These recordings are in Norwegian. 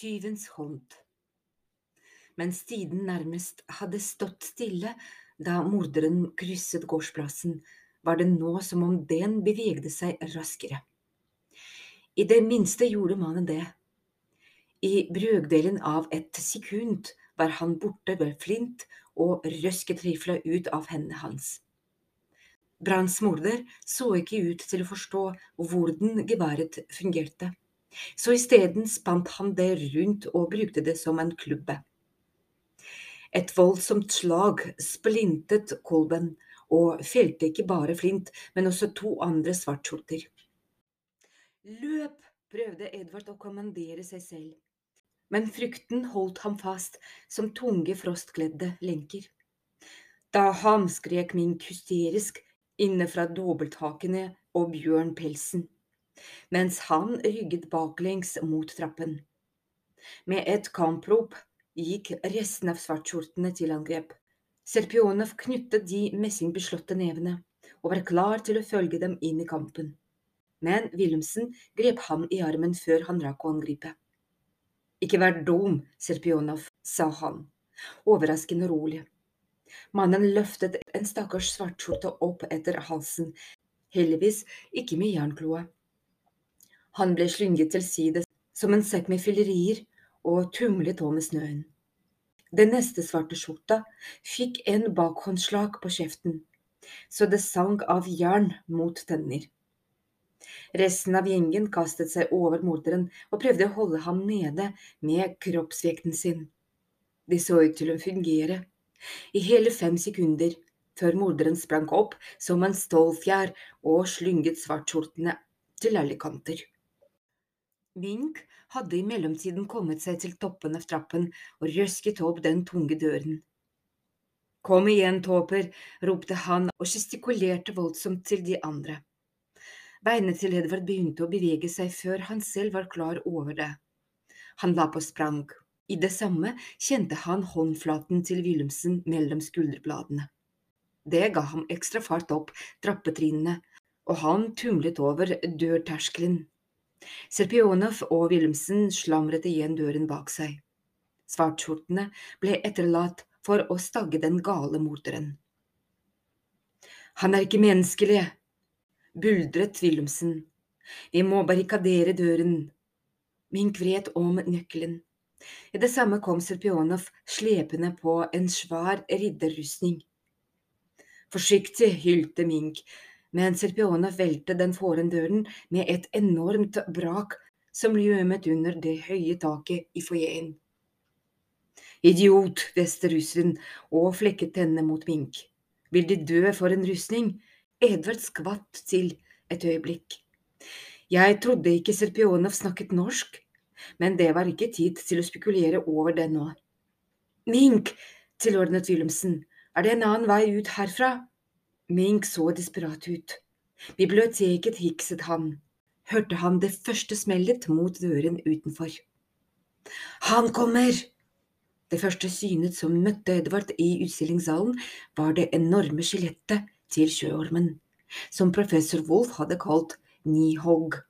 tyvens hånd. Mens tiden nærmest hadde stått stille da morderen krysset gårdsplassen, var det nå som om den bevegde seg raskere. I det minste gjorde mannen det. I brøkdelen av et sekund var han borte ved Flint og røsket rifla ut av hendene hans. Branns morder så ikke ut til å forstå hvordan geværet fungerte, så isteden spant han det rundt og brukte det som en klubbe. Et voldsomt slag splintet kolben og felte ikke bare Flint, men også to andre svartskjorter. Løp, prøvde Edvard å kommandere seg selv, men frykten holdt ham fast som tunge frostkledde lenker. Da hamskrek Mink hysterisk inne fra dobbelthakene og bjørnpelsen, mens han rygget baklengs mot trappen. Med et kamprop gikk resten av svartskjortene til angrep. Serpionov knyttet de messingbeslåtte nevene og var klar til å følge dem inn i kampen men Wilhelmsen grep ham i armen før han rakk å angripe. Ikke vær dum, Serpionov, sa han, overraskende rolig. Mannen løftet en stakkars svartskjorte opp etter halsen, heldigvis ikke med jernkloa. Han ble slynget til side som en sekk med fyllerier og tumlet over snøen. Den neste svarte skjorta fikk en bakhåndslag på kjeften, så det sang av jern mot tenner. Resten av gjengen kastet seg over morderen og prøvde å holde ham nede med kroppsvekten sin. De så ut til å fungere. I hele fem sekunder, før morderen sprang opp som en stålfjær og slynget svartskjortene til alle kanter. Mink hadde i mellomtiden kommet seg til toppen av trappen og røsket opp den tunge døren. Kom igjen, tåper, ropte han og gestikulerte voldsomt til de andre. Beinet til Edvard begynte å bevege seg før han selv var klar over det. Han la på sprang. I det samme kjente han håndflaten til Wilhelmsen mellom skulderbladene. Det ga ham ekstra fart opp trappetrinnene, og han tumlet over dørterskelen. Serpionov og Wilhelmsen slamret igjen døren bak seg. Svartskjortene ble etterlatt for å stagge den gale morderen. Han er ikke menneskelig, buldret Wilhelmsen. Vi må barrikadere døren. Mink vred om nøkkelen. I det samme kom Serpionov slepende på en svær ridderrustning. Forsiktig, hylte Mink, men Serpionov velte den foran døren med et enormt brak som ljømet under det høye taket i foajeen. Idiot, hveste russeren og flekket tennene mot Mink. Vil De dø for en rustning? Edvard skvatt til et øyeblikk. Jeg trodde ikke Serpionov snakket norsk, men det var ikke tid til å spekulere over det nå. Mink, tilordnet Wilhelmsen, er det en annen vei ut herfra? Mink så desperat ut. Biblioteket hikset han. Hørte han det første smellet mot døren utenfor. Han kommer! Det første synet som møtte Edvard i utstillingssalen, var det enorme skjelettet til sjøormen, som professor Wolf hadde kalt Nihog.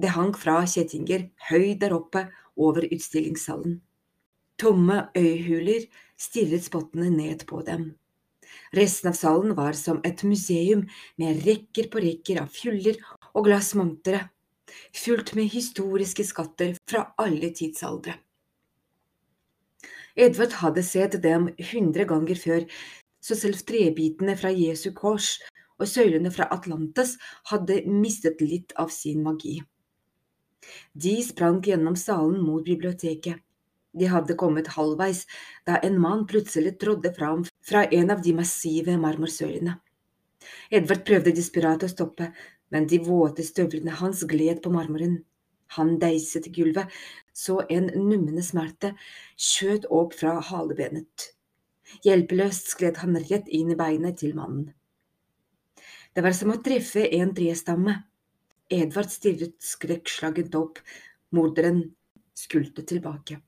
Det hang fra kjettinger høyt der oppe over utstillingssalen. Tomme øyhuler stirret spottene ned på dem. Resten av salen var som et museum med rekker på rekker av fjuller og glassmontere, fullt med historiske skatter fra alle tidsaldre. Edvard hadde sett dem hundre ganger før, så selv trebitene fra Jesu kors og søylene fra Atlantes hadde mistet litt av sin magi. De sprang gjennom salen mot biblioteket. De hadde kommet halvveis da en mann plutselig trådde fram fra en av de massive marmorsølene. Edvard prøvde desperat å stoppe, men de våte støvlene hans gled på marmoren. Han deiset i gulvet, så en nummende smerte skjøt opp fra halebenet. Hjelpeløst skled han rett inn i beinet til mannen. Det var som å treffe en trestamme. Edvard stirret skrekkslagent opp, morderen skulte tilbake.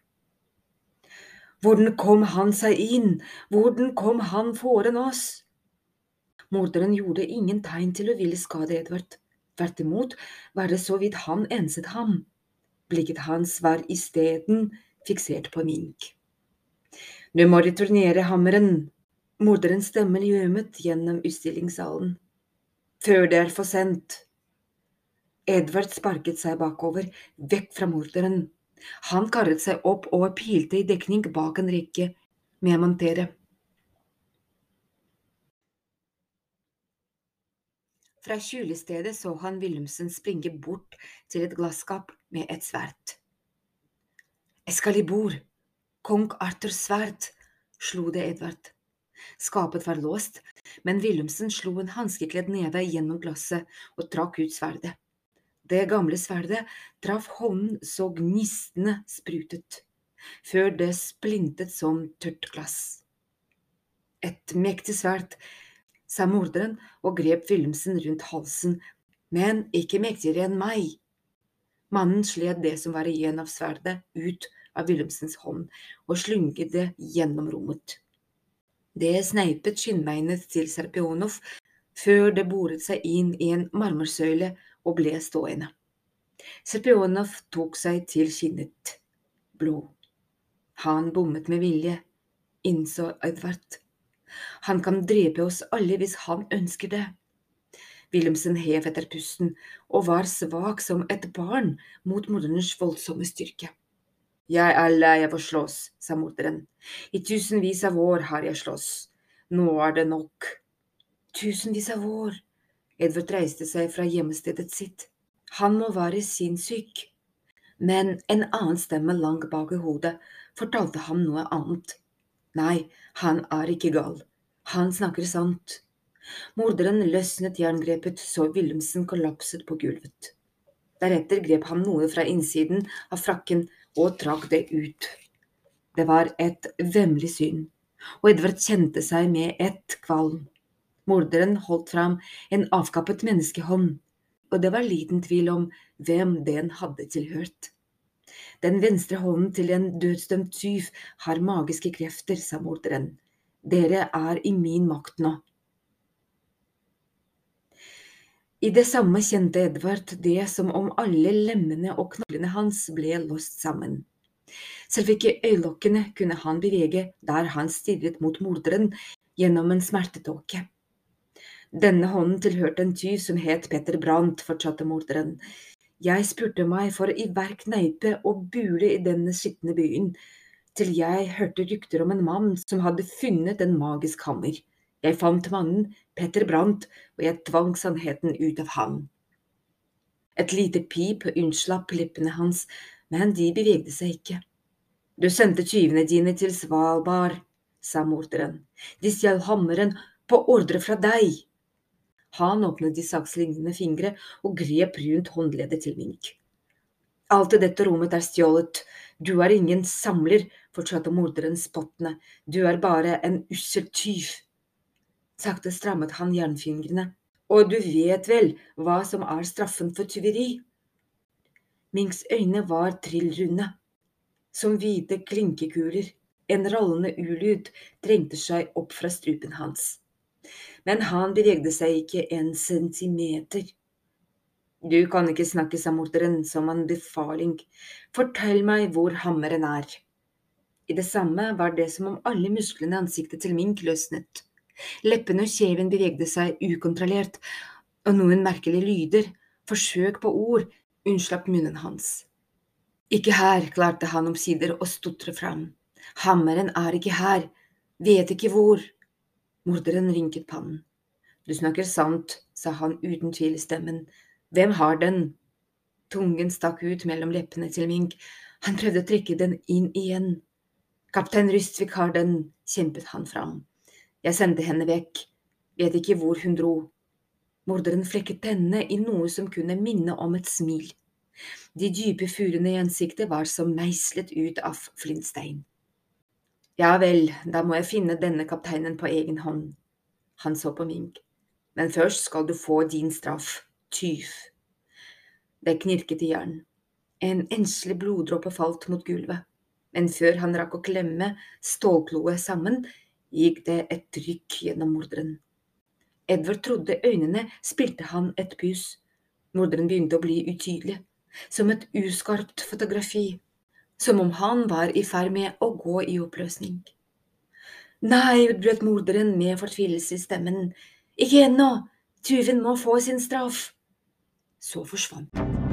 Hvordan kom han seg inn, hvordan kom han foran oss? Morderen gjorde ingen tegn til å ville skade Edvard, tvert imot var det så vidt han enset ham. Blikket hans var isteden fiksert på Mink. Du må returnere hammeren, morderens stemme gjømmet gjennom utstillingssalen. Før det er for sent. Edvard sparket seg bakover, vekk fra morderen. Han karret seg opp og pilte i dekning bak en rekke med montere. Fra kjølestedet så han Wilhelmsen springe bort til et glasskap med et sverd. Eskalibor, kong Arthurs sverd, slo det Edvard. Skapet var låst, men Wilhelmsen slo en hanskekledd neve gjennom glasset og trakk ut sverdet. Det gamle sverdet traff hånden så gnistene sprutet, før det splintet som tørt glass. Et mektig sverd, sa morderen og grep Wilhelmsen rundt halsen, men ikke mektigere enn meg. Mannen sled det som var igjen av sverdet, ut av Wilhelmsens hånd og slynget det gjennom rommet. Det sneipet skinnbeinet til Serpionov før det boret seg inn i en marmorsøyle og ble stående. Serpionov tok seg til kinnet. Blod. Han bommet med vilje, innså Edvard. Han kan drepe oss alle hvis han ønsker det. Wilhelmsen hev etter pusten og var svak som et barn mot morderens voldsomme styrke. Jeg er lei av å slåss, sa morderen. I tusenvis av år har jeg slåss. Nå er det nok. Tusenvis av år. Edvard reiste seg fra hjemmestedet sitt. Han må være sinnssyk. Men en annen stemme langt bak i hodet fortalte ham noe annet. Nei, han er ikke gal. Han snakker sant. Morderen løsnet jerngrepet så Wilhelmsen kollapset på gulvet. Deretter grep han noe fra innsiden av frakken og trakk det ut. Det var et vemmelig syn, og Edvard kjente seg med ett kvalm. Morderen holdt fram en avkappet menneskehånd, og det var liten tvil om hvem den hadde tilhørt. Den venstre hånden til en dødsdømt tyv har magiske krefter, sa morderen. Dere er i min makt nå. I det samme kjente Edvard det som om alle lemmene og knoklene hans ble låst sammen. Selv ikke øyelokkene kunne han bevege der han stirret mot morderen gjennom en smertetåke. Denne hånden tilhørte en tyv som het Petter Brandt, fortsatte morderen. Jeg spurte meg for i hver kneipe og bule i denne skitne byen, til jeg hørte rykter om en mann som hadde funnet en magisk hammer. Jeg fant mannen, Petter Brandt, og jeg tvang sannheten ut av ham. Et lite pip unnslapp lippene hans, men de bevegde seg ikke. Du sendte tyvene dine til Svalbard, sa morderen. De stjal hammeren på ordre fra deg. Han åpnet de sakslignende fingre og grep rundt håndleddet til Mink. Alt i dette rommet er stjålet. Du er ingen samler, fortsatte morderen spottende. Du er bare en ussel tyv. Sakte strammet han jernfingrene. Og du vet vel hva som er straffen for tyveri? Minks øyne var trillrunde, som hvite klinkekuler. En rollende ulyd trengte seg opp fra strupen hans. Men han bevegde seg ikke en centimeter. Du kan ikke snakke, sa morteren som en befaling. Fortell meg hvor hammeren er. I det samme var det som om alle musklene i ansiktet til Mink løsnet. Leppene og kjeven bevegde seg ukontrollert, og noen merkelige lyder, forsøk på ord, unnslapp munnen hans. Ikke her, klarte han omsider å stotre fram. Hammeren er ikke her, vet ikke hvor. Morderen rynket pannen. Du snakker sant, sa han uten tvil i stemmen. Hvem har den? Tungen stakk ut mellom leppene til Mink. Han prøvde å trekke den inn igjen. Kaptein Rystvik har den, kjempet han fram. Jeg sendte henne vekk, vet ikke hvor hun dro. Morderen flekket tennene i noe som kunne minne om et smil. De dype furene i ansiktet var som meislet ut av flintstein. Ja vel, da må jeg finne denne kapteinen på egen hånd. Han så på Mink. Men først skal du få din straff, tyv. Det knirket i hjernen. En enslig bloddråpe falt mot gulvet, men før han rakk å klemme stålkloet sammen, gikk det et trykk gjennom morderen. Edvard trodde øynene spilte han et pus. Morderen begynte å bli utydelig. som et uskarpt fotografi, som om han var i ferd med å gå i oppløsning. Nei, utbrøt morderen med fortvilelse i stemmen, ikke ennå, tyven må få sin straff. Så forsvant